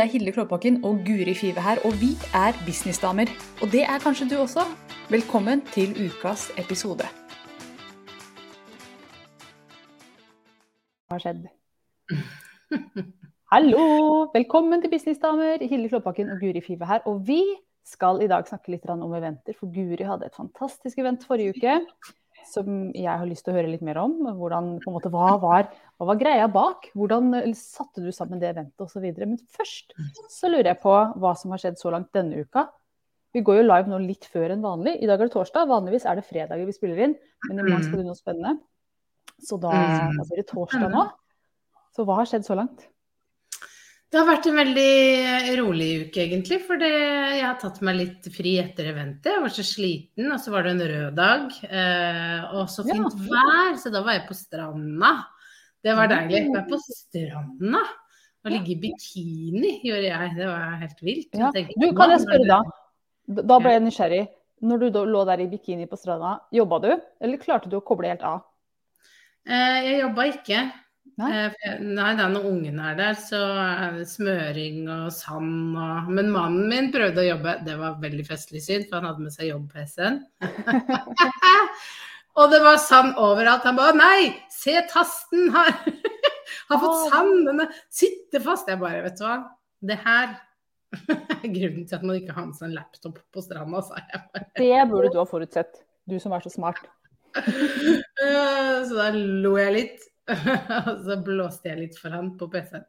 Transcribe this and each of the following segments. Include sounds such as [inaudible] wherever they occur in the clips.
Det er Hilde Klåbakken og Guri Five her, og vi er businessdamer. Og det er kanskje du også. Velkommen til ukas episode. Hva har skjedd? Hallo! Velkommen til Businessdamer. Hilde Klåbakken og Guri Five her. Og vi skal i dag snakke litt om eventer, for Guri hadde et fantastisk event forrige uke som jeg har lyst til å høre litt mer om. Hvordan, måte, hva, var, hva var greia bak? Hvordan satte du sammen det eventet osv. Men først så lurer jeg på hva som har skjedd så langt denne uka. Vi går jo live nå litt før enn vanlig. I dag er det torsdag. Vanligvis er det fredager vi spiller inn, men i morgen skal det noe spennende. Så da, da blir det torsdag nå. Så hva har skjedd så langt? Det har vært en veldig rolig uke, egentlig. For jeg har tatt meg litt fri etter eventet. Jeg var så sliten, og så var det en rød dag. Eh, og så fint ja. vær, så da var jeg på stranda. Det var deilig. Være på stranda. Å ligge i bikini gjorde jeg. Det var helt vilt. Ja. Tenkte, du, kan jeg spørre da? Da ble jeg nysgjerrig. Når du lå der i bikini på stranda, jobba du, eller klarte du å koble helt av? Eh, jeg jobba ikke. Nei. Eh, nei, da når ungene er der, så er det smøring og sand og Men mannen min prøvde å jobbe. Det var veldig festlig syn, for han hadde med seg jobb-PC-en. [laughs] og det var sand overalt. Han bare Nei, se tasten! Har, har fått sand! Den sitter fast. Jeg bare, vet du hva. Det her [laughs] er grunnen til at man ikke har med seg en laptop på stranda, sa jeg bare. Det burde du ha forutsett, du som er så smart. [laughs] så da lo jeg litt. [laughs] og så blåste jeg litt for han på PC-en.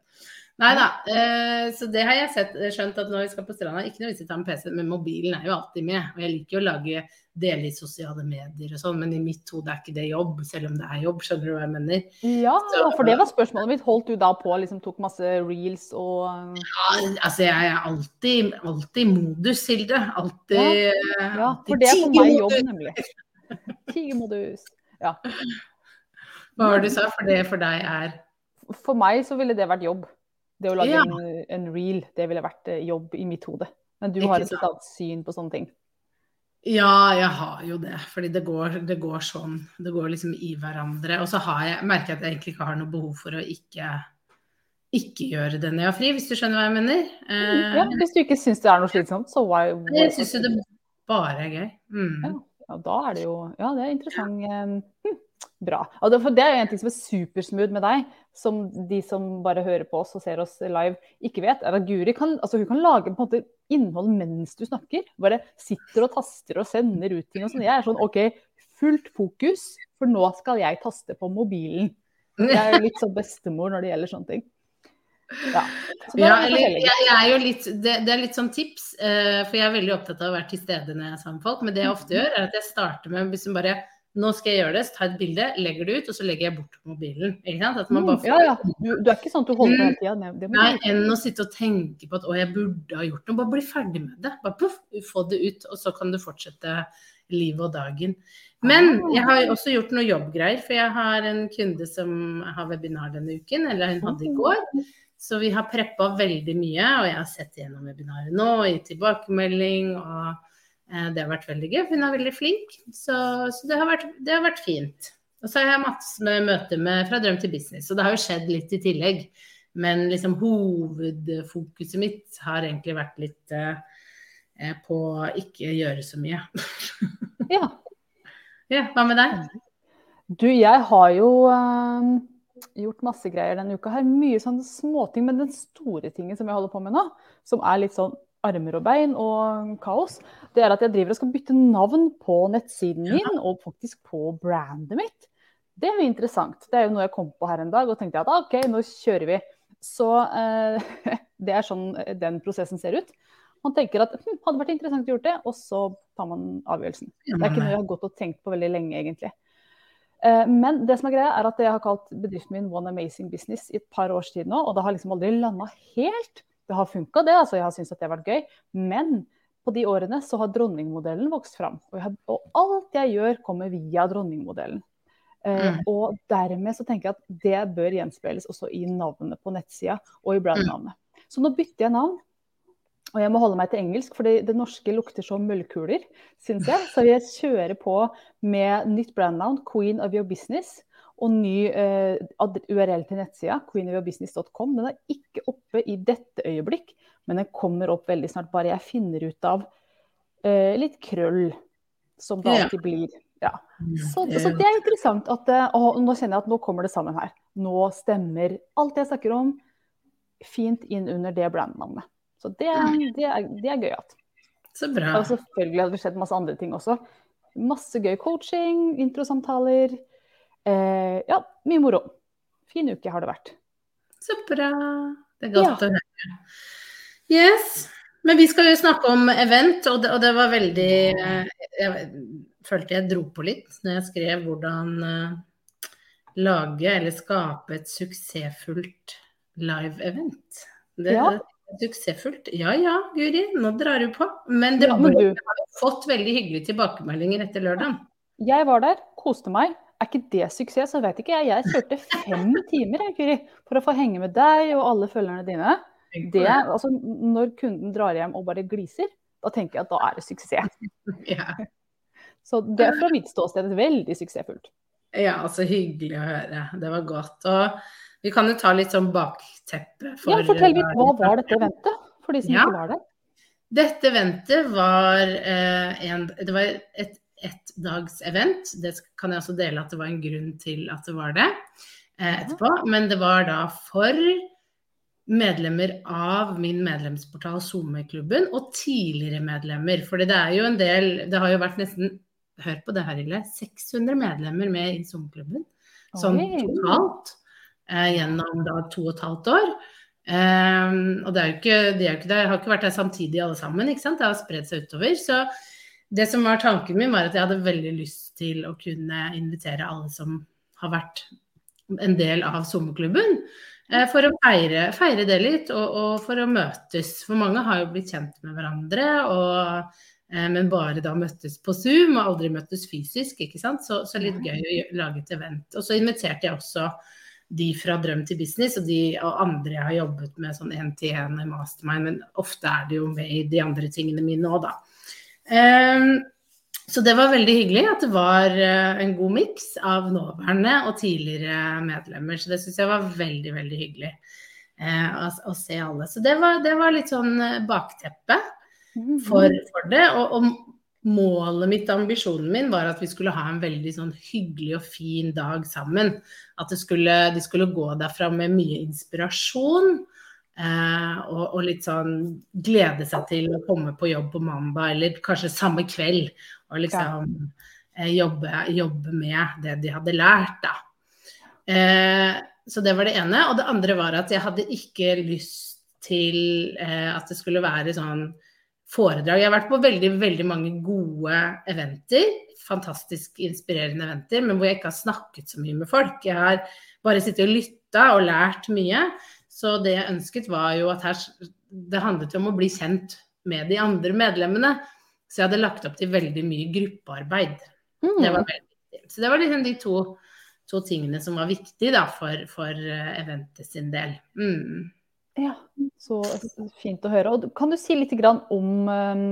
Nei da. Eh, så det har jeg sett, skjønt at når vi skal på stranda, ikke noe vits i å ta med PC, men mobilen er jo alltid med. Og jeg liker jo å lage dele i sosiale medier og sånn, men i mitt hode er ikke det jobb, selv om det er jobb. Skjønner du hva jeg mener? Ja, så, for det var spørsmålet mitt. Holdt du da på, liksom tok masse reels og Ja, altså jeg er alltid, alltid modus, Hilde. Alltid Ja, ja for det er for meg jobb, nemlig. Tigermodus. Ja. Hva var det du sa? For det for deg er For meg så ville det vært jobb. Det å lage ja. en, en, reel, det ville vært eh, jobb i mitt hode. Men du har et annet syn på sånne ting. Ja, jeg har jo det. Fordi det går, det går sånn. Det går liksom i hverandre. Og så har jeg, merker jeg at jeg egentlig ikke har noe behov for å ikke, ikke gjøre det når jeg har fri, hvis du skjønner hva jeg mener. Eh, ja, Hvis du ikke syns det er noe slitsomt, så why, why Jeg syns jo det bare er gøy. Mm. Ja, ja, da er det jo Ja, det er interessant. Hm. Bra. Og det, det er jo en ting som er supersmooth med deg, som de som bare hører på oss og ser oss live, ikke vet, er at Guri kan, altså hun kan lage på en måte innhold mens du snakker. Bare sitter og taster og sender ut ting og sånn. Jeg er sånn OK, fullt fokus, for nå skal jeg taste på mobilen. Jeg er jo litt sånn bestemor når det gjelder sånne ting. Ja, ja eller jeg, jeg, er jo litt, det, det, er litt sånn tips, uh, for jeg er veldig opptatt av å være til stede når jeg er sammen med folk. Men det jeg ofte gjør, er at jeg starter med liksom bare nå skal jeg gjøre det, så tar jeg et bilde, legger det ut, og så legger jeg bort mobilen. Ikke sant? At man bare mm, får... ja, ja. Du, du, er ikke sånn at du holder på hele tida? Nei, enn å sitte og tenke på at å, jeg burde ha gjort noe. Bare bli ferdig med det. Bare puff, få det ut, og så kan du fortsette livet og dagen. Men ah. jeg har også gjort noe jobbgreier, for jeg har en kunde som har webinar denne uken, eller hun hadde i går. Så vi har preppa veldig mye, og jeg har sett gjennom webinaret nå, i tilbakemelding. og det har vært veldig gøy. Hun er veldig flink, så, så det, har vært, det, har vært, fint. Og så har jeg Mats med møte med Fra drøm til business, og det har jo skjedd litt i tillegg. Men liksom hovedfokuset mitt har egentlig vært litt eh, eh på ikke gjøre så mye. ja. [laughs] ja. Hva med deg? Du, jeg har jo øh, gjort masse greier denne uka her. Mye sånne småting. Men den store tingen som jeg holder på med nå, som er litt sånn armer og bein og kaos, det er at jeg driver og skal bytte navn på nettsiden min og faktisk på brandet mitt. Det er jo interessant. Det er jo noe jeg kom på her en dag og tenkte at ah, OK, nå kjører vi. Så eh, [laughs] det er sånn eh, den prosessen ser ut. Man tenker at hm, hadde vært interessant å gjøre det, og så tar man avgjørelsen. Det er ikke noe jeg har gått og tenkt på veldig lenge, egentlig. Eh, men det som er greia er at jeg har kalt bedriften min One Amazing Business i et par års tid nå, og det har liksom aldri landa helt det har funka, det. altså Jeg har syntes at det har vært gøy. Men på de årene så har dronningmodellen vokst fram. Og, har, og alt jeg gjør, kommer via dronningmodellen. Eh, mm. og dermed så tenker jeg at det bør gjenspeiles også i navnet på nettsida og i brandnavnet. Mm. Så nå bytter jeg navn. Og jeg må holde meg til engelsk, for det norske lukter som møllkuler, syns jeg. Så jeg kjører på med nytt brandnavn, Queen of your business. Og ny eh, URL til nettsida, queenofyourbusiness.com, den er ikke oppe i dette øyeblikk, men den kommer opp veldig snart. Bare jeg finner ut av uh, litt krøll, som det alltid blir. Ja. Så, så det er interessant at eh, å, Nå kjenner jeg at nå kommer det sammen her. Nå stemmer alt jeg snakker om fint inn under det brandnavnet. Så det, det, er, det er gøy. at. Så bra. Og selvfølgelig har det skjedd masse andre ting også. Masse gøy coaching, introsamtaler. Eh, ja, mye moro. Fin uke har det vært. Så bra. Det er godt å høre. Yes. Men vi skal jo snakke om event, og det, og det var veldig eh, Jeg følte jeg dro på litt når jeg skrev hvordan eh, lage eller skape et suksessfullt live-event. Det Ja. er suksessfullt. Ja ja, Guri, nå drar du på. Men det Ja, men du, fått veldig hyggelige tilbakemeldinger etter lørdagen. jeg var der, koste meg. Er ikke det suksess, så veit ikke jeg. Jeg kjørte fem timer jeg, Kuri, for å få henge med deg og alle følgerne dine. Det, altså, når kunden drar hjem og bare gliser, da tenker jeg at da er det suksess. [laughs] Ja. Så det er fra mitt ståsted veldig suksessfullt. Ja, altså hyggelig å høre. Det var godt. Og vi kan jo ta litt sånn bakteppe for Ja, fortell litt, hva var dette eventet, for de som Ja. ikke var der? Dette eventet var eh, en Det var et ettdagsevent. Det kan jeg også dele at det var en grunn til at det var det eh, etterpå. Men det var da for medlemmer av min medlemsportal SoMe-klubben og tidligere medlemmer. For det er jo en del Det har jo vært nesten Hør på det her, Ille. 600 medlemmer med i SoMe-klubben. Sånn totalt. Eh, gjennom da to og et halvt år. Eh, og det er jo ikke, de er jo ikke der, har ikke vært der samtidig alle sammen, ikke sant. Det har spredd seg utover. Så det som var tanken min, var at jeg hadde veldig lyst til å kunne invitere alle som har vært en del av sommerklubben, eh, for å feire, feire det litt, og, og for å møtes. For mange har jo blitt kjent med hverandre, og, eh, men bare da møttes på Zoom, og aldri møttes fysisk, ikke sant. Så, så litt gøy å lage et event. Og så inviterte jeg også de fra Drøm til business, og de og andre jeg har jobbet med sånn én-til-én mastermind, men ofte er det jo med i de andre tingene mine òg, da. Ehm, så det var veldig hyggelig at det var eh, en god miks av nåværende og tidligere medlemmer. Så det syns jeg var veldig, veldig hyggelig eh, å, å se alle. Så det var, det var litt sånn eh, bakteppe for, for det. Og, og målet mitt, ambisjonen min, var at vi skulle ha en veldig sånn hyggelig og fin dag sammen. At det skulle, de skulle gå derfra med mye inspirasjon. Eh, og, og litt sånn glede seg til å komme på jobb på mandag, eller kanskje samme kveld. Og liksom eh, jobbe, jobbe med det de hadde lært, da. Eh, så det var det ene. Og det andre var at jeg hadde ikke lyst til at det skulle være sånn foredrag. Jeg har vært på veldig, veldig mange gode eventer. Fantastisk inspirerende eventer, men hvor jeg ikke har snakket så mye med folk. Jeg har bare sittet og lytta og lært mye. Så det jeg ønsket var jo at her Det handlet jo om å bli kjent med de andre medlemmene. Så jeg hadde lagt opp til veldig mye gruppearbeid. Mm. Det var veldig viktig. Så det var liksom de to, to tingene som var viktige da, for, for eh, eventet sin del. Mm. Ja, så fint å høre. Og kan du si litt grann om um,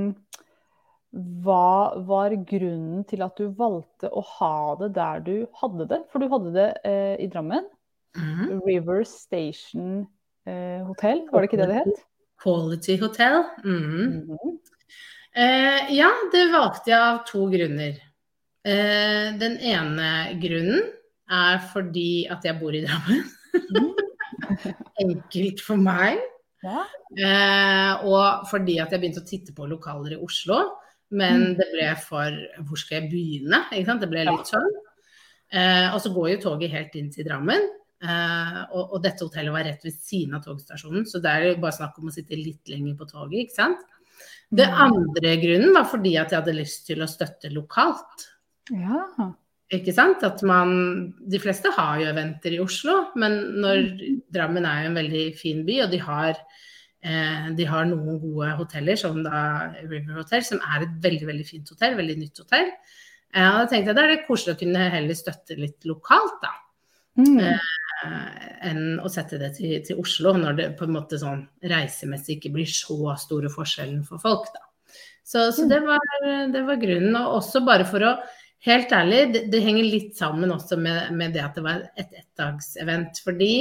hva var grunnen til at du valgte å ha det der du hadde det? For du hadde det eh, i Drammen. Mhm. River Station eh, Hotel, var det ikke det det het? Quality Hotel. Mm. Mhm. Eh, ja, det valgte jeg av to grunner. Eh, den ene grunnen er fordi at jeg bor i Drammen. [laughs] Enkelt for meg. Ja. Eh, og fordi at jeg begynte å titte på lokaler i Oslo. Men Mm. det ble for Hvor skal jeg begynne? Ikke sant? Det ble litt sånn. Eh, og så går jo toget helt inn til Drammen. Eh, og, og dette hotellet var rett ved siden av togstasjonen, så det er bare snakk om å sitte litt lenger på toget, ikke sant. Det Mm. andre grunnen var fordi at jeg hadde lyst til å støtte lokalt. ja. Ikke sant? At man De fleste har jo eventer i Oslo, men når Drammen er jo en veldig fin by, og de har, eh, de har noen gode hoteller, som da River Hotel, som er et veldig veldig fint hotell, veldig nytt hotell. Eh, og da tenkte jeg da er det koselig å kunne heller støtte litt lokalt, da. Mm. Eh, enn å sette det til, til Oslo, når det på en måte sånn reisemessig ikke blir så store forskjellen for folk, da. Så, så det, var, det var grunnen. Og også bare for å helt ærlig, det, det henger litt sammen også med, med det at det var et ettdagsevent. Fordi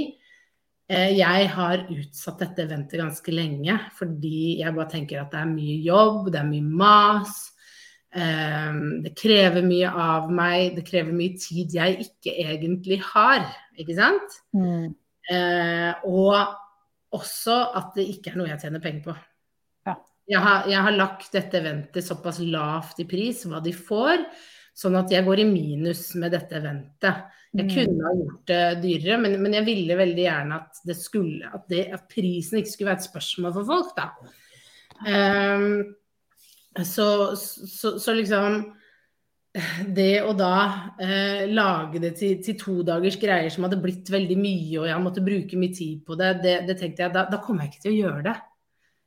eh, jeg har utsatt dette eventet ganske lenge. Fordi jeg bare tenker at det er mye jobb, det er mye mas. Eh, det krever mye av meg, det krever mye tid jeg ikke egentlig har. Ikke sant? Mm. Eh, og også at det ikke er noe jeg tjener penger på. Ja. Jeg, har, jeg har lagt dette eventet såpass lavt i pris, hva de får, sånn at jeg går i minus med dette eventet. Jeg Mm. kunne ha gjort det dyrere, men, men jeg ville veldig gjerne at, det skulle, at, det, at prisen ikke skulle være et spørsmål for folk, da. Ehm, så, så, så liksom det å da eh, lage det til, til to dagers greier som hadde blitt veldig mye, og jeg måtte bruke mye tid på det, det, det tenkte jeg, da, da kommer jeg ikke til å gjøre det.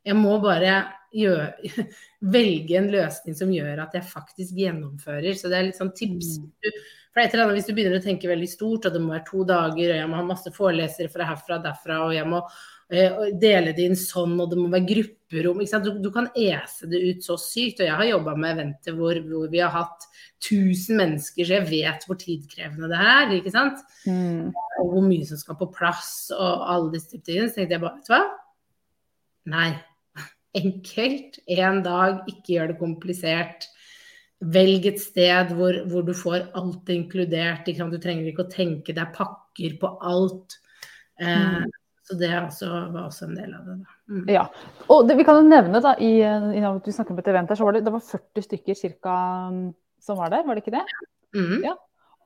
Jeg må bare gjøre, [laughs] velge en løsning som gjør at jeg faktisk gjennomfører. Så det er litt sånn tips. Du, for et eller annet, Hvis du begynner å tenke veldig stort, og det må være to dager, og jeg må ha masse forelesere fra herfra og derfra, og jeg må dele det inn sånn, og det må være grupperom? Du, du kan ese det ut så sykt. Og jeg har jobba med eventer hvor, hvor vi har hatt 1000 mennesker, så jeg vet hvor tidkrevende det er. ikke sant? Mm. Og hvor mye som skal på plass, og alle disse typer ting. Så tenkte jeg bare, vet du hva? Nei. [laughs] Enkelt. Én dag, ikke gjør det komplisert. Velg et sted hvor, hvor du får alt inkludert. Du trenger ikke å tenke deg pakker på alt. Eh, Så det også, var også en del av det. Da. Mm. Ja. Og det, vi kan jo nevne, da, i, i vi snakker om et event her, så var det, det var 40 stykker cirka som var der, var det ikke det? Mm. Ja.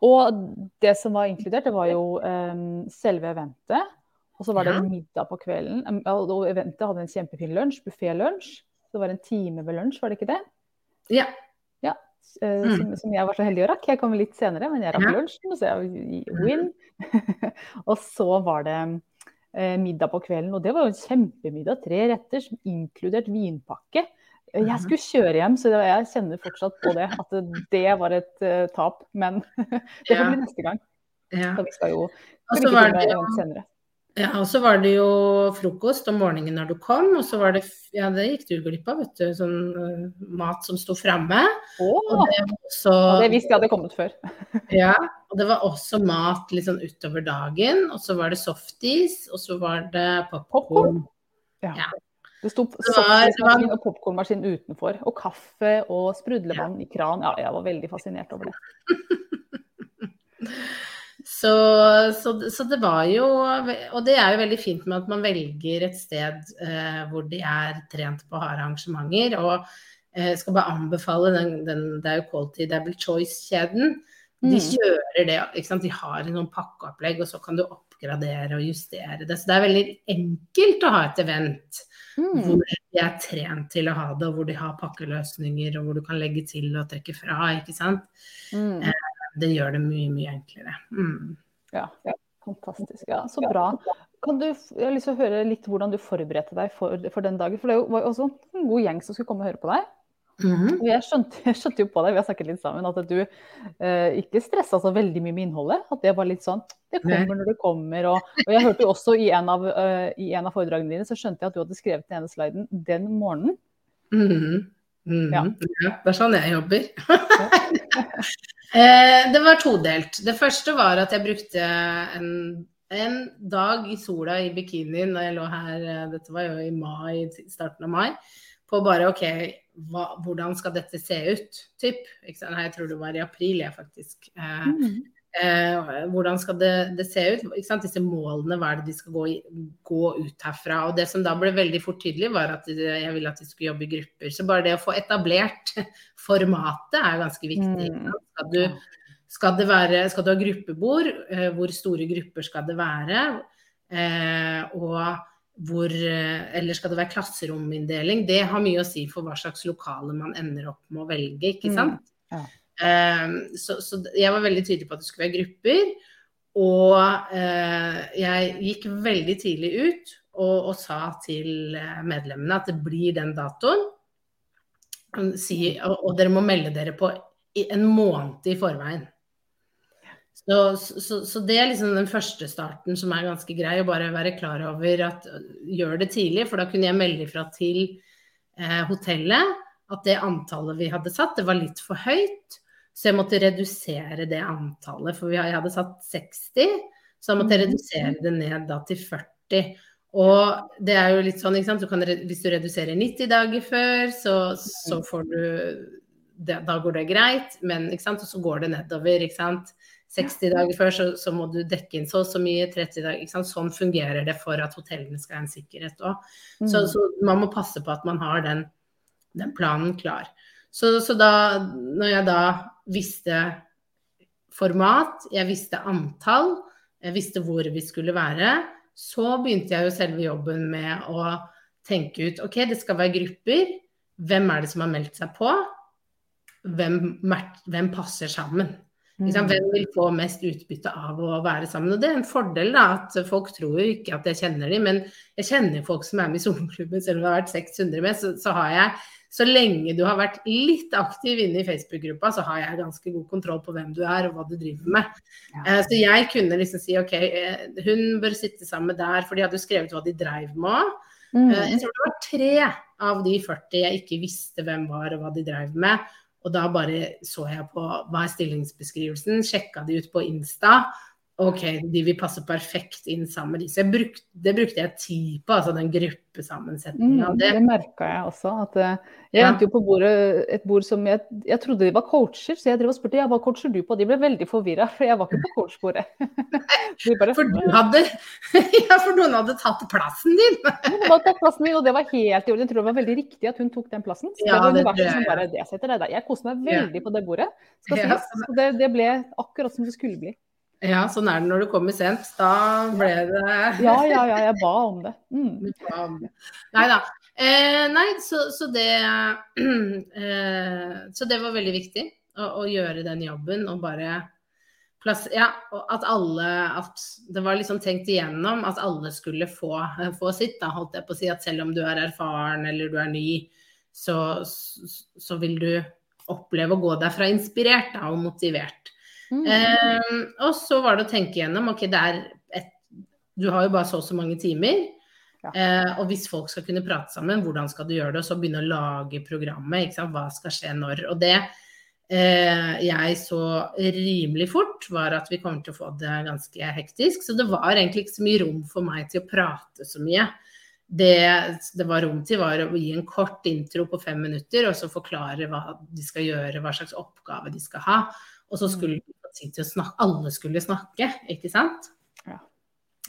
Og det som var inkludert, det var jo um, selve eventet. Og så var det Ja. middag på kvelden. Og og eventet hadde en kjempefin lunsj, buffé-lunsj. Det var en time ved lunsj, var det ikke det? Ja. Ja. eh, Mm. Som, som jeg var så heldig å rakke. Jeg kom litt senere, men jeg rakk Ja. lunsjen, så jeg win. [laughs] og så var det middag på kvelden, og det var jo en kjempemiddag. Tre retter, som inkludert vinpakke. Eh, Jeg skulle kjøre hjem, så jeg kjenner fortsatt på det. At det, var et eh, tap. Men [laughs] det får bli neste gang. ja. Så vi skal jo så lykke var det Ja, og så var det jo frokost om morgenen når du kom, og så var det Ja, det gikk du glipp av, vet du. Sånn uh, mat som sto framme. Og Åh, det også og det visste jeg hadde kommet før. [laughs] Ja, og det var også mat litt sånn utover dagen. Og så var det softis, og så var det popkorn. Ja. Ja. Det sto softismaskin og popkornmaskin utenfor. Og kaffe og sprudlevann i kran. Ja, jeg var veldig fascinert over det. [laughs] Så, så, så det var jo Og det er jo veldig fint med at man velger et sted eh, hvor de er trent på harde arrangementer. Og eh, skal bare anbefale den, den det er jo Quality Double Choice-kjeden. De Mm. kjører det, ikke sant? de har en sånn pakkeopplegg, og så kan du oppgradere og justere det. Så det er veldig enkelt å ha et event Mm. hvor de er trent til å ha det, og hvor de har pakkeløsninger, og hvor du kan legge til og trekke fra. ikke sant? Mm. Det gjør det mye, mye enklere. Mm. Ja, fantastisk. Ja, så bra. Kan du, jeg har lyst til å høre litt hvordan du forberedte deg for, for den dagen. For det var jo også en god gjeng som skulle komme og høre på deg. Mhm. Og jeg skjønte, jeg skjønte jo på deg, vi har snakket litt sammen, at du eh, ikke stressa så veldig mye med innholdet. At det var litt sånn Det kommer når det kommer. Og, og jeg hørte jo også i en, av, uh, i en av foredragene dine, så skjønte jeg at du hadde skrevet den ene sliden den morgenen. Mhm. Mhm. Ja. Ja, det er sånn jeg jobber. [laughs] [laughs] Eh, det var todelt. Det første var at jeg brukte en, en dag i sola i bikini når jeg lå her, eh, dette var jo i mai, starten av mai, på bare OK, hva, hvordan skal dette se ut? Typ. Nei, jeg tror det var i april, jeg faktisk. Eh, Eh, hvordan skal det, det se ut? Ikke sant? Disse målene, hva er det de skal gå, gå ut herfra? Og det som da ble veldig fort tydelig, var at jeg ville at de skulle jobbe i grupper. Så bare det å få etablert [laughs] formatet er ganske viktig. Mm. Skal, du, skal, det være, skal du ha gruppebord? Eh, hvor store grupper skal det være? Eh, og hvor, eh, eller skal det være klasserominndeling? Det har mye å si for hva slags lokale man ender opp med å velge, ikke Mm. sant? Ja. Eh, så, så jeg var veldig tydelig på at det skulle være grupper. Og eh, jeg gikk veldig tidlig ut og, og sa til eh, medlemmene at det blir den datoen. Si, og, og dere må melde dere på i en måned i forveien. Så, så, så det er liksom den første starten som er ganske grei, å bare være klar over at gjør det tidlig, for da kunne jeg melde ifra til eh, hotellet at det antallet vi hadde satt, det var litt for høyt. Så jeg måtte redusere det antallet, for jeg hadde satt 60. Så jeg måtte redusere det ned da til 40. Og det er jo litt sånn, ikke sant. Du kan, hvis du reduserer 90 dager før, så, så får du det, Da går det greit, men ikke sant. Og så går det nedover, ikke sant. 60 dager før så, så må du dekke inn så og så mye, 30 dager ikke sant? Sånn fungerer det for at hotellene skal ha en sikkerhet òg. Så, så, man må passe på at man har den, den planen klar. Så, så, da, når jeg da visste format, jeg visste antall, jeg visste hvor vi skulle være, så begynte jeg jo selve jobben med å tenke ut OK, det skal være grupper. Hvem er det som har meldt seg på? Hvem, hvem passer sammen? Liksom, hvem vil få mest utbytte av å være sammen? Og det er en fordel, da, at folk tror jo ikke at jeg kjenner dem, men jeg kjenner folk som er med i sommerklubben, selv om det har vært 600 med, så, så, har jeg så lenge du har vært litt aktiv inne i Facebook-gruppa, så har jeg ganske god kontroll på hvem du er og hva du driver med. Ja. Eh, så jeg kunne liksom si OK, eh, hun bør sitte sammen der, for de hadde jo skrevet hva de dreiv med òg. Mm. Eh, jeg tror det var tre av de 40 jeg ikke visste hvem var og hva de dreiv med. Og da bare så jeg på hva er stillingsbeskrivelsen, sjekka de ut på Insta, OK, de vil passe perfekt inn sammen med disse. Bruk, det brukte jeg tid på, altså den gruppesammensetninga. Mm, det det merka jeg også. At eh, jeg ja. endte jo på bordet, et bord som jeg, jeg trodde de var coacher, så jeg drev og spurte ja, hva coacher du på. De ble veldig forvirra, for jeg var ikke på coachbordet. [laughs] bare, for, hadde, [laughs] ja, for noen hadde tatt plassen din? [laughs] Noen hadde tatt plassen min, og det var helt i orden. Jeg tror det var veldig riktig at hun tok den plassen. Så ja, det var det, som bare, det setter deg der. Jeg koste meg veldig på det bordet. Skal si. Så det, det ble akkurat som det skulle bli. Ja, sånn er det når du kommer sent. Da ble det Ja, ja, ja, jeg ba om det. Mm. Nei da. Eh, nei, så, så, det [clears throat] eh, Så det var veldig viktig å, å, gjøre den jobben og bare plass, Ja, at alle At det var liksom tenkt igjennom at alle skulle få, få sitt, da, holdt jeg på å si. At selv om du er erfaren eller du er ny, så, så vil du oppleve å gå derfra inspirert da, og motivert. Mm. Eh, og så var det å tenke gjennom ok, det er et, du har jo bare så og så mange timer. Ja. Eh, og hvis folk skal kunne prate sammen, hvordan skal du gjøre det? Og så begynne å lage programmet. Ikke sant? Hva skal skje når? Og det eh, jeg så rimelig fort, var at vi kommer til å få det ganske hektisk. Så det var egentlig ikke så mye rom for meg til å prate så mye. Det det var rom til, var å gi en kort intro på fem minutter, og så forklare hva de skal gjøre, hva slags oppgave de skal ha. Og så skulle vi få tid til å snakke. Alle skulle snakke, ikke sant? Ja.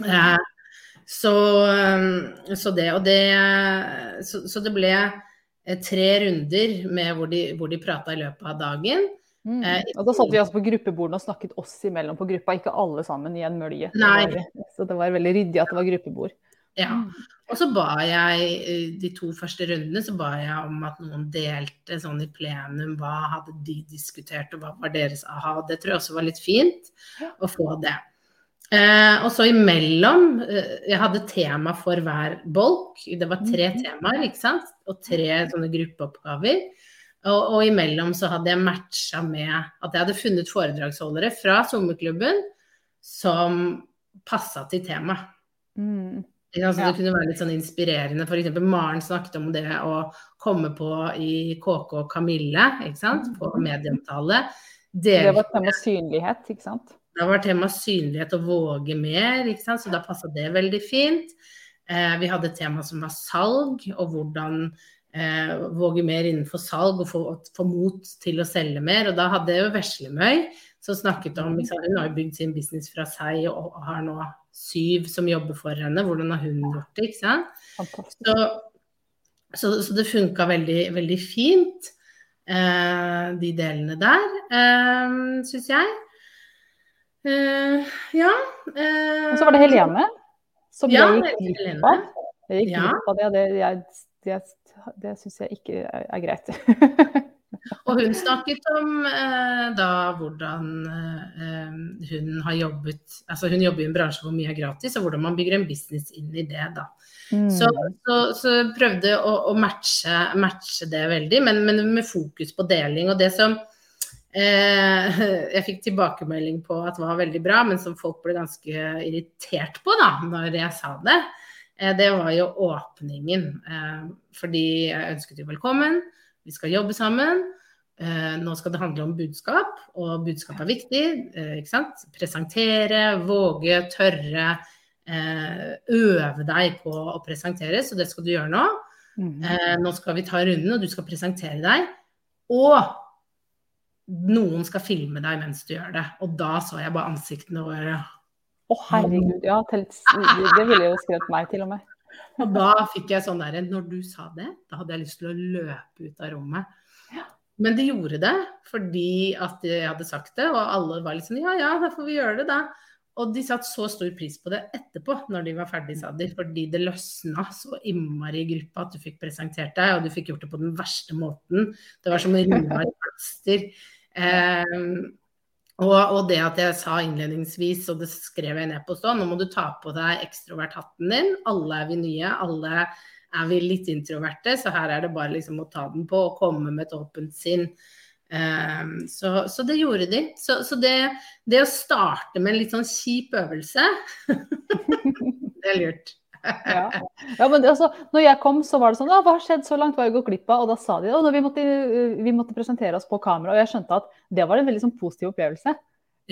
Eh, så, eh, så, det og det Så, så det ble eh, tre runder med hvor de, hvor de prata i løpet av dagen. Mm. Eh, og da satt vi altså på gruppebordene og snakket oss imellom på gruppa, ikke alle sammen i en mølje. Så det var veldig ryddig at det var gruppebord. Ja. Mm. Og så ba jeg de to første rundene så ba jeg om at noen delte sånn i plenum hva hadde de diskutert, og hva var deres aha. Det tror jeg også var litt fint å få det. Eh, og så imellom eh, Jeg hadde tema for hver bolk. Det var tre mm. temaer, ikke sant? Og tre sånne gruppeoppgaver. Og, og imellom så hadde jeg matcha med at jeg hadde funnet foredragsholdere fra sommerklubben som passa til temaet. Mm. Altså, ja. Det kunne være litt sånn inspirerende. F.eks. Maren snakket om det å komme på i KK Kamille, ikke sant? på medieomtale. Det var tema synlighet, ikke sant? Da var tema synlighet og våge mer, ikke sant? så da passa det veldig fint. Eh, vi hadde et tema som var salg, og hvordan eh, våge mer innenfor salg og få, få, mot til å selge mer. Og da hadde jo Veslemøy som snakket om liksom, Hun har bygd sin business fra seg og har nå syv som jobber for henne. Hvordan har hun gjort det? ikke sant? Så, så, så, det funka veldig, veldig fint, eh, de delene der, eh, syns jeg. Eh, ja. Eh, og så var det Helene, som ja, jeg gikk glipp av. Jeg gikk glipp av det, det, det, det syns jeg ikke er, er greit. [laughs] Og hun snakket om eh, da hvordan eh, hun har jobbet Altså hun jobber i en bransje hvor mye er gratis, og hvordan man bygger en business inn i det, da. Mm. Så, så, så, prøvde å, å matche, matche, det veldig, men, men, med fokus på deling. Og det som eh, [laughs] jeg fikk tilbakemelding på at var veldig bra, men som folk ble ganske irritert på da når jeg sa det, eh, det var jo åpningen. Eh, fordi jeg ønsket jo velkommen vi skal jobbe sammen. eh, nå skal det handle om budskap, og budskap er viktig. Eh, ikke sant? Presentere, våge, tørre. Eh, øve deg på å presentere, så det skal du gjøre nå. Mm. Eh, nå skal vi ta runden, og du skal presentere deg. Og noen skal filme deg mens du gjør det. Og da så jeg bare ansiktene våre. Å, herregud. Ja, det ville jo skrevet meg, til og med. Og da fikk jeg sånn derre Når du sa det, da hadde jeg lyst til å løpe ut av rommet. Men de gjorde det fordi at jeg hadde sagt det, og alle var litt sånn ja ja, da får vi gjøre det, da. Og de satte så stor pris på det etterpå, når de var ferdig, sa de. Fordi det løsna så innmari i gruppa at du fikk presentert deg, og du fikk gjort det på den verste måten. Det var som [laughs] å rive av et plaster. Eh, og, og, det at jeg sa innledningsvis, og det skrev jeg ned på stå, nå må du ta på deg ekstrovert-hatten din. Alle er vi nye, alle er vi litt introverte, så her er det bare liksom å ta den på og komme med et åpent sinn. Um, så, så, det gjorde de. Så, så det, det, å starte med en litt sånn kjip øvelse, [laughs] det er lurt. Ja. ja. men altså, når jeg kom, så var det sånn Hva har skjedd så langt? Hva har jeg gått glipp av? Og da sa de at vi, måtte, vi måtte presentere oss på kamera. Og jeg skjønte at det var en veldig sånn positiv opplevelse.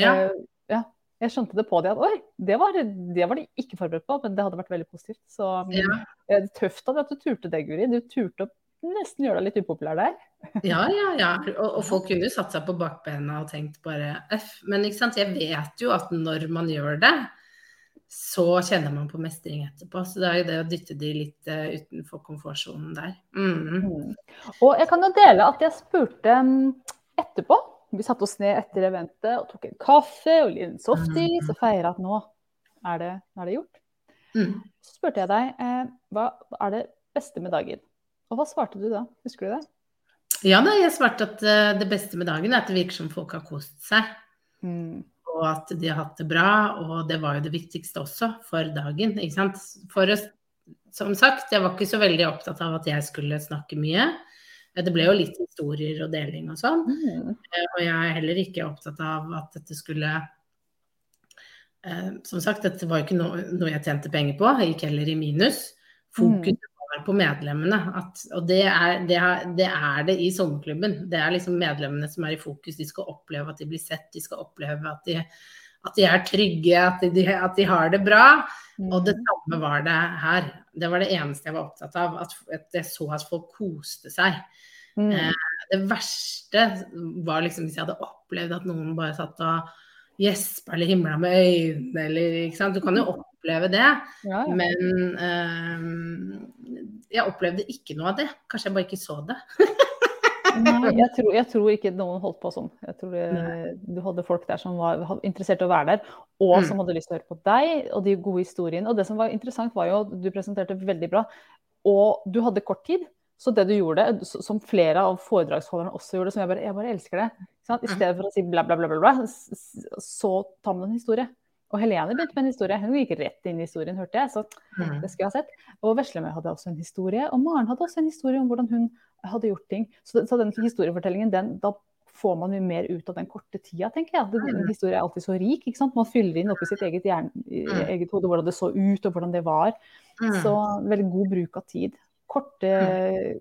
Ja. Uh, ja. Jeg skjønte det på det at oi, det var, det var de ikke forberedt på, men det hadde vært veldig positivt. Så ja. det er tøft at du turte det, Guri. Du turte å nesten gjøre deg litt upopulær der. [laughs] Ja, ja, ja. Og, og folk kunne jo satt seg på bakbena og tenkt bare F. Men ikke sant? jeg vet jo at når man gjør det, så kjenner man på mestring etterpå. Så det er jo det å dytte de litt uh, utenfor komfortsonen der. Mm. Mm. Og jeg kan jo dele at jeg spurte um, etterpå. Vi satte oss ned etter eventet og tok en kaffe og en softis og feira at nå er det, nå er det gjort. Mm. Så spurte jeg deg eh, hva er det beste med dagen? Og hva svarte du da? Husker du det? Ja, da, jeg svarte at uh, det beste med dagen er at det virker som folk har kost seg. Mm. Og at de har hatt det bra. Og det var jo det viktigste også for dagen. ikke sant? For å, som sagt, jeg var ikke så veldig opptatt av at jeg skulle snakke mye. Det ble jo litt historier og deling og sånn. Mm. Uh, og jeg er heller ikke opptatt av at dette skulle uh, Som sagt, dette var jo ikke noe, noe, jeg tjente penger på. Jeg gikk heller i minus. Fokus mm på medlemmene. At, og det er, det, er, det er, det, i sommerklubben. Det er liksom medlemmene som er i fokus. De skal oppleve at de blir sett, de skal oppleve at de, at de er trygge, at de, at de, har det bra. Og det mm. samme var det her. Det var det eneste jeg var opptatt av. At, at jeg så at folk koste seg. Mm. Eh, det verste var liksom hvis jeg hadde opplevd at noen bare satt og gjespa eller himla med øynene eller ikke sant. Du kan jo oppleve det. Ja, ja. Men eh, jeg opplevde ikke noe av det. Kanskje jeg bare ikke så det. Nei, jeg tror, jeg tror, ikke noen holdt på sånn. Jeg tror det, du hadde folk der som var interessert i å være der, og mm. som hadde lyst til å høre på deg og de gode historiene. Og det som var interessant, var jo at du presenterte veldig bra, og du hadde kort tid. Så det du gjorde, som flere av foredragsholderne også gjorde, som jeg bare, jeg bare elsker det I mm. stedet for å si bla, bla, bla, bla, bla så tar man en historie. Og Helene begynte med en historie. Hun gikk rett inn i historien, hørte jeg. Så mm. det skulle jeg ha sett. Og Veslemøy hadde også en historie. Og Maren hadde også en historie om hvordan hun hadde gjort ting. Så, så den historiefortellingen, den, da får man mye mer ut av den korte tida, tenker jeg. En mm. historie er alltid så rik. ikke sant? Man fyller inn oppi sitt eget, hjerne, Mm. eget hode hvordan det så ut, og hvordan det var. Så veldig god bruk av tid. Korte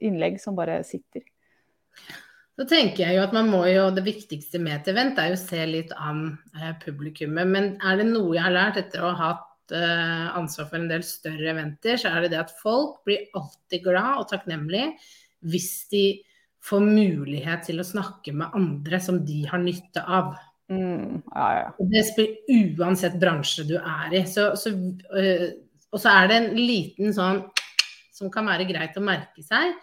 innlegg som bare sitter. Så tenker jeg jo at man må jo, Det viktigste med et event er jo å se litt an eh, publikummet. Men er det noe jeg har lært etter å ha hatt eh, ansvar for en del større eventer, så er det det at folk blir alltid glad og takknemlig hvis de får mulighet til å snakke med andre som de har nytte av. Mm, ja, ja. Og det spiller uansett bransje du er i. Så, så, øh, og så er det en liten sånn som kan være greit å merke seg.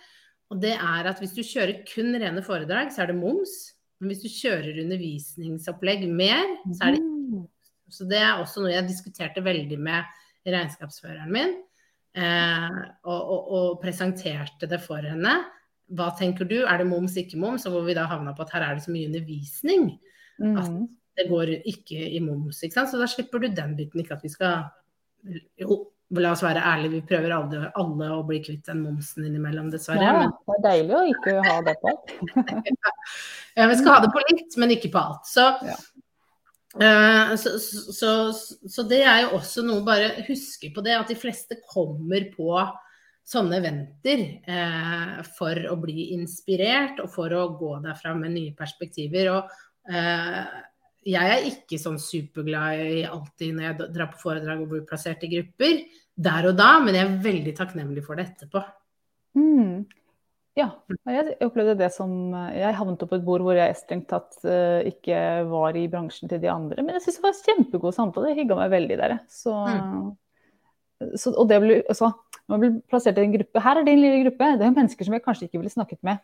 Og det er at hvis du kjører kun rene foredrag, så er det moms. Men hvis du kjører undervisningsopplegg mer, så er det Mm. Så det er også noe jeg diskuterte veldig med regnskapsføreren min. Eh, og, og, og, presenterte det for henne. Hva tenker du, er det moms, ikke moms? Og hvor vi da havna på at her er det så mye undervisning at Mm. det går ikke i moms. ikke sant? Så da slipper du den biten. Ikke at vi skal Jo, la oss være ærlige, vi prøver alle, alle å bli kvitt den momsen innimellom, dessverre. Ja, det er deilig å ikke ha det på [laughs] ja, vi skal ha det på litt, men ikke på alt. Så, Ja. uh, så, så, så, det er jo også noe Bare huske på det, at de fleste kommer på sånne eventer uh, for å bli inspirert og for å gå derfra med nye perspektiver. Og eh, jeg er ikke sånn superglad i alltid når jeg drar på foredrag og blir plassert i grupper der og da, men jeg er veldig takknemlig for det etterpå. Mm. Ja, jeg opplevde det som Jeg havnet opp på et bord hvor jeg strengt tatt uh, ikke var i bransjen til de andre. Men jeg syns det var en kjempegod samtale. Jeg hygga meg veldig der. Så, mm. så, og det ble, altså, man blir plassert i en gruppe Her er din lille gruppe. Det er jo mennesker som jeg kanskje ikke ville snakket med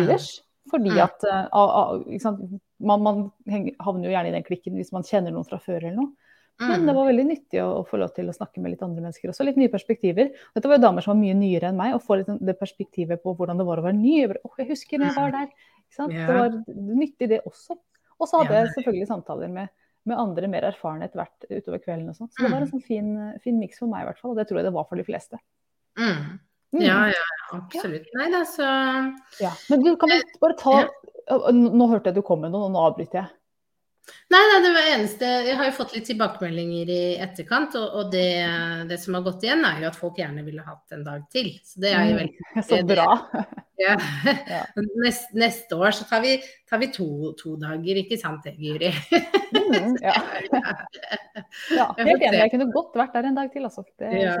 ellers. Fordi mm. at uh, man, man, havner jo gjerne i den klikken hvis man kjenner noen fra før eller noe. Men det mm. var veldig nyttig å, å, få lov til å snakke med litt andre mennesker også. Litt nye perspektiver. Dette var jo damer som var mye nyere enn meg, og få litt det perspektivet på hvordan det var å være ny. Jeg, bare, oh, jeg husker når jeg var der. Det var nyttig, det også. Og så hadde jeg selvfølgelig samtaler med, med andre mer erfarne etter hvert utover kvelden. og sånn. Så det var en mm. sånn fin, fin miks for meg i hvert fall, og det tror jeg det var for de fleste. Mm. Mm. Ja, ja, absolutt. Ja. Nei da, så ja. Men du, kan vi bare ta Nå hørte jeg du kom med noe, og nå avbryter jeg. Nei, nei, det var eneste Jeg har jo fått litt tilbakemeldinger i etterkant, og, og det, det, som har gått igjen, er jo at folk gjerne ville hatt en dag til. Så det er jo mm, veldig [laughs] Så bra. [laughs] Ja. [laughs] ja. Nest, neste år så tar vi, tar vi to, to, dager, ikke sant det, Guri? Mm, ja. ja. helt enig. Jeg kunne godt vært der en dag til, altså. Det, ja.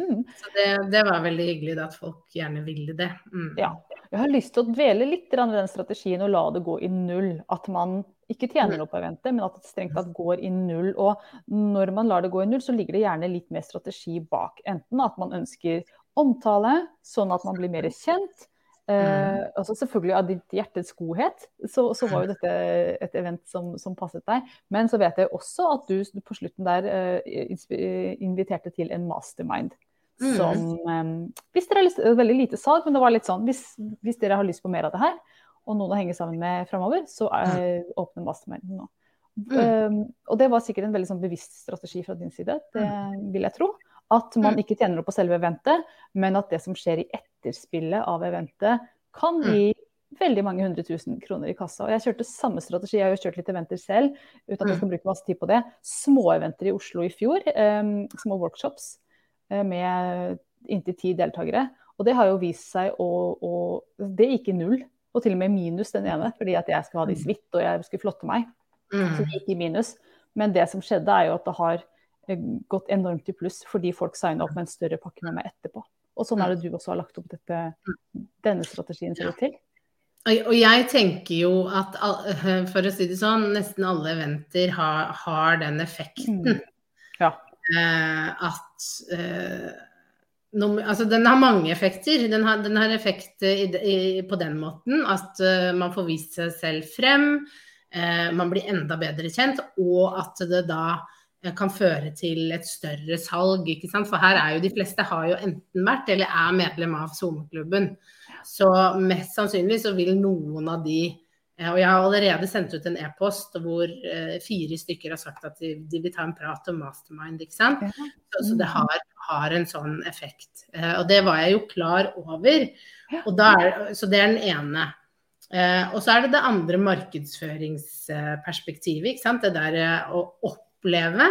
mm. Så det, det, var veldig hyggelig da, at folk gjerne ville det. Mm. Ja. Jeg har lyst til å dvele litt ved den strategien og la det gå i null. At man ikke tjener noe på eventet, men at det strengt tatt går i null. Og når man lar det gå i null, så ligger det gjerne litt mer strategi bak. Enten at man ønsker omtale, sånn at man blir mer kjent. Eh, altså selvfølgelig av ditt hjertets godhet, så, så, var jo [laughs] dette et event som, som, passet deg. Men så vet jeg også at du på slutten der eh, inviterte til en mastermind. Som eh, Hvis dere har lyst, Veldig lite salg, men det var litt sånn hvis, hvis dere har lyst på mer av det her, og noen å henge sammen med framover, så er, mm. åpner masterminden nå. Mm. Um, og det var sikkert en veldig sånn bevisst strategi fra din side, det mm. vil jeg tro. At man mm. ikke tjener opp på selve eventet, men at det som skjer i etterspillet av eventet, kan mm. gi veldig mange hundre tusen kroner i kassa. Og jeg kjørte samme strategi, jeg har jo kjørt litt eventer selv, uten at jeg skal bruke masse tid på det. Småeventer i Oslo i fjor, um, små workshops med inntil ti deltakere. Og det har jo vist seg å, å Det gikk i null og til og med minus den ene, fordi at jeg skulle ha det i suite og jeg skulle flotte meg. Mm. Så det gikk i minus. Men det som skjedde, er jo at det har eh, gått enormt i pluss fordi folk signa opp med en større pakke med meg etterpå. Og sånn er det du også har lagt opp dette, denne strategien til. Og jeg tenker jo at, for å si det sånn, nesten alle eventer har, har den effekten. Mm. Ja. Eh, at eh, altså den har mange effekter. Den har, den har effekt i, i, på den måten at uh, man får vist seg selv frem, man blir enda bedre kjent, og at det da kan føre til et større salg. ikke sant? For her er jo de fleste har jo enten vært eller er medlem av SoMe-klubben. Så mest sannsynlig så vil noen av de og jeg har allerede sendt ut en e-post hvor fire stykker har sagt at de, de, vil ta en prat om mastermind. ikke sant? Så, så det har har en sånn effekt. Eh, og det var jeg jo klar over. Er, så det er den ene. Eh, og så er det det andre markedsføringsperspektivet. Ikke sant? Det der eh, å oppleve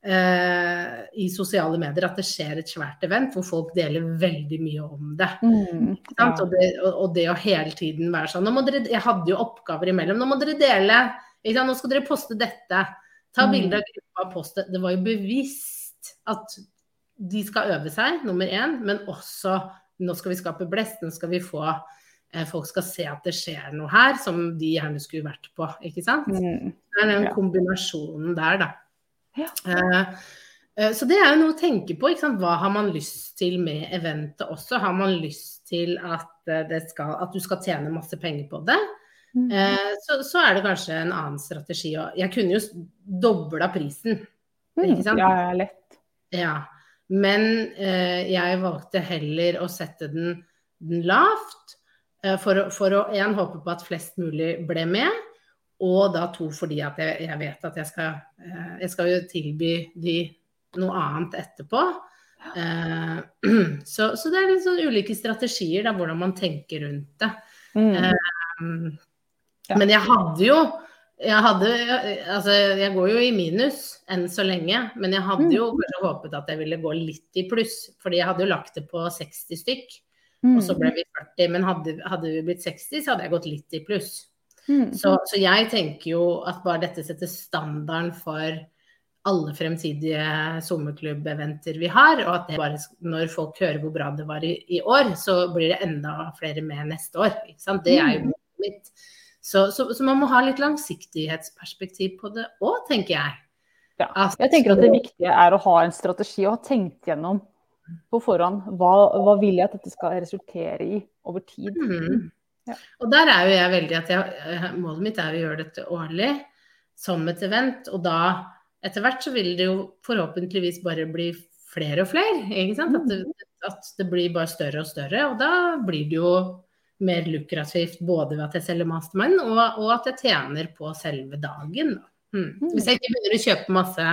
i sosiale medier at det skjer et svært event hvor folk deler veldig mye om det. Mm, ja. og, det og, det å hele tiden være sånn dere, Jeg hadde jo oppgaver imellom. Nå må dere dele. Nå skal dere poste dette. Ta mm. bilde av gruppa og poste. Det var jo bevisst at de skal øve seg, nummer én, men også nå skal vi skape blest, nå skal vi få eh, Folk skal se at det skjer noe her som de gjerne skulle vært på, ikke sant. Mm. Det er den kombinasjonen der, da. Ja. Eh, eh, så det er jo noe å tenke på. Hva har man lyst til med eventet også? Har man lyst til at, eh, skal, at du skal tjene masse penger på det? Mm. Så, så, er det kanskje en annen strategi. Jeg kunne jo dobla prisen. Mm. Ikke sant? Ja, lett. Ja. Men eh, jeg valgte heller å sette den, den lavt for, for, å én håpe på at flest mulig ble med. Og da to fordi at jeg, jeg vet at jeg skal, eh, jeg skal jo tilby de noe annet etterpå. Eh, [clears throat] så, så, det er litt sånn ulike strategier, da, hvordan man tenker rundt det. Mm. Eh, men jeg hadde jo Jeg hadde Altså, jeg går jo i minus enn så lenge, men jeg hadde jo Mm. kanskje håpet at jeg ville gå litt i pluss. Fordi jeg hadde jo lagt det på 60 stykk, Mm. og så ble vi 40. Men hadde, hadde vi blitt 60, så hadde jeg gått litt i pluss. Mm. Så, så jeg tenker jo at bare dette setter standarden for alle fremtidige sommerklubb-eventer vi har, og at bare, når folk hører hvor bra det var i, i år, så blir det enda flere med neste år. Det er jo Mm. mitt. Så, så, så man må ha litt langsiktighetsperspektiv på det òg, tenker jeg. Ja. Jeg tenker at det viktige er å ha en strategi og ha tenkt gjennom på forhånd hva, hva vil jeg at dette skal resultere i over tid. Mhm. Ja. Og der er jo jeg veldig at jeg, målet mitt er å gjøre dette årlig som et event. Og da etter hvert så vil det jo forhåpentligvis bare bli flere og flere. Ikke sant? At det, at det blir bare større og større. Og da blir det jo mer lukrativt både ved at jeg selger mastermind og, og at jeg tjener på selve dagen. Da. Mhm. Hvis jeg ikke begynner å kjøpe masse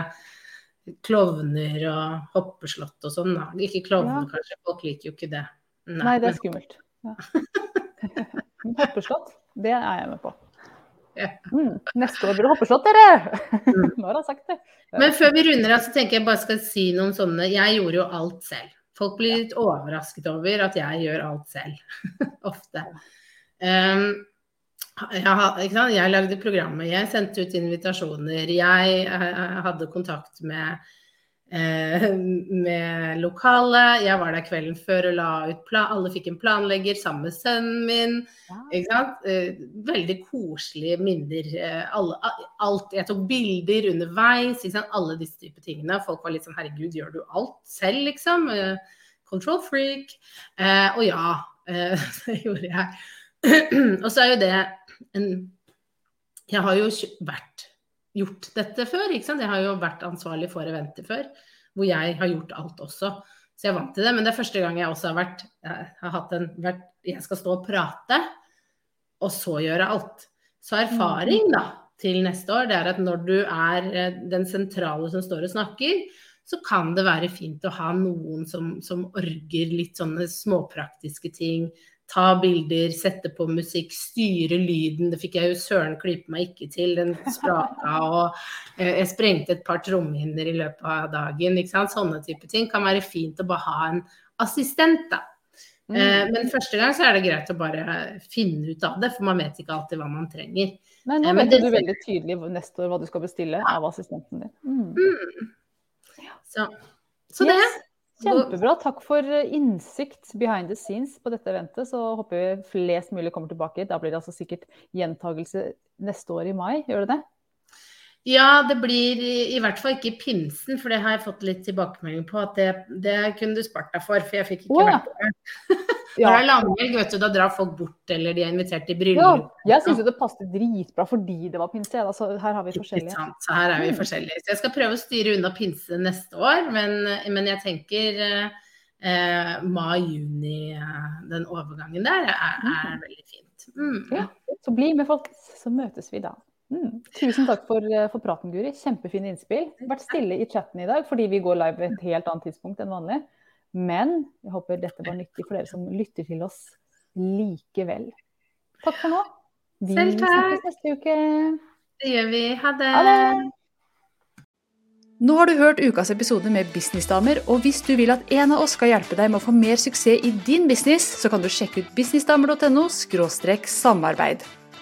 klovner og hoppeslott og sånn. Ikke klovner Ja. kanskje, folk liker jo ikke det. Nei, det er skummelt. Ja. [laughs] Hoppeslott, det er jeg med på. Mm, neste år blir det hoppeslott, dere! Mm. [laughs] Nå har han sagt det. Men før vi runder av, så tenker jeg bare skal si noen sånne Jeg gjorde jo alt selv. Folk blir litt overrasket over at jeg gjør alt selv. [laughs] Ofte. Um, jeg, jeg lagde programmet, jeg sendte ut invitasjoner. Jeg eh, hadde kontakt med, med lokale. Jeg var der kvelden før og la ut plan. Alle fikk en planlegger sammen med sønnen min. Ja. Ikke sant? Eh, Veldig koselige minner. eh, Alle, alt. Jeg tok bilder underveis. Ikke sant? Alle disse typer tingene. Folk var litt sånn herregud, gjør du alt selv, liksom? Eh, Control freak. Eh, og ja, eh, [laughs] det gjorde jeg. [clears throat] og så er jo det en Jeg har jo vært gjort dette før, ikke sant. Jeg har jo vært ansvarlig for eventer før, hvor jeg har gjort alt også. Så jeg er vant til det. Men det er første gang jeg også har vært har hatt en vært, Jeg skal stå og prate, og så gjøre alt. Så erfaring, da, til neste år, det er at når du er eh, den sentrale som står og snakker, så kan det være fint å ha noen som, som orger litt sånne småpraktiske ting. Ta bilder, sette på musikk, styre lyden. Det fikk jeg jo søren klype meg ikke til. Den spraka og eh, jeg sprengte et par trommehinner i løpet av dagen. Ikke sant? Sånne type ting kan være fint å bare ha en assistent, da. Mm. Eh, Men første gang så er det greit å bare finne ut av det, for man vet ikke alltid hva man trenger. Nei, nå Eh, men vet det- du veldig tydelig neste år hva du skal bestille av assistenten din. Mm. Så, så det. Kjempebra. Takk for eh, innsikt behind the scenes på dette eventet. Så håper vi flest mulig kommer tilbake. Da blir det altså sikkert gjentagelse neste år i mai, gjør det det? Ja, det blir i, i hvert fall ikke pinsen, for det har jeg fått litt tilbakemelding på. At det, det kunne du spart deg for, for jeg fikk ikke oh, ja. vært der. [laughs] Når det er langhelg, vet du, da drar folk bort, eller de er invitert til Ja, jeg syns jo det passet dritbra fordi det var pinse. Altså, her har vi Ikke forskjellige. sant, Så her er vi Mm. forskjellige. Så jeg skal prøve å styre unna pinse neste år, men, men jeg tenker eh, eh, mai-juni, eh, den overgangen der, er, er veldig fint. Mm. Ja. Så bli med, folkens. Så møtes vi da. Mm. Tusen takk for, eh, for praten, Guri. Kjempefine innspill. Vært stille i chatten i dag fordi vi går live ved et helt annet tidspunkt enn vanlig. Men jeg håper dette var nyttig for dere som lytter til oss likevel. Takk for nå. Vi Selv takk. snakkes neste uke. Det gjør vi. Ha det. Ha det! Nå har du hørt ukas episode med Businessdamer, og hvis du vil at en av oss skal hjelpe deg med å få mer suksess i din business, så kan du sjekke ut businessdamer.no samarbeid.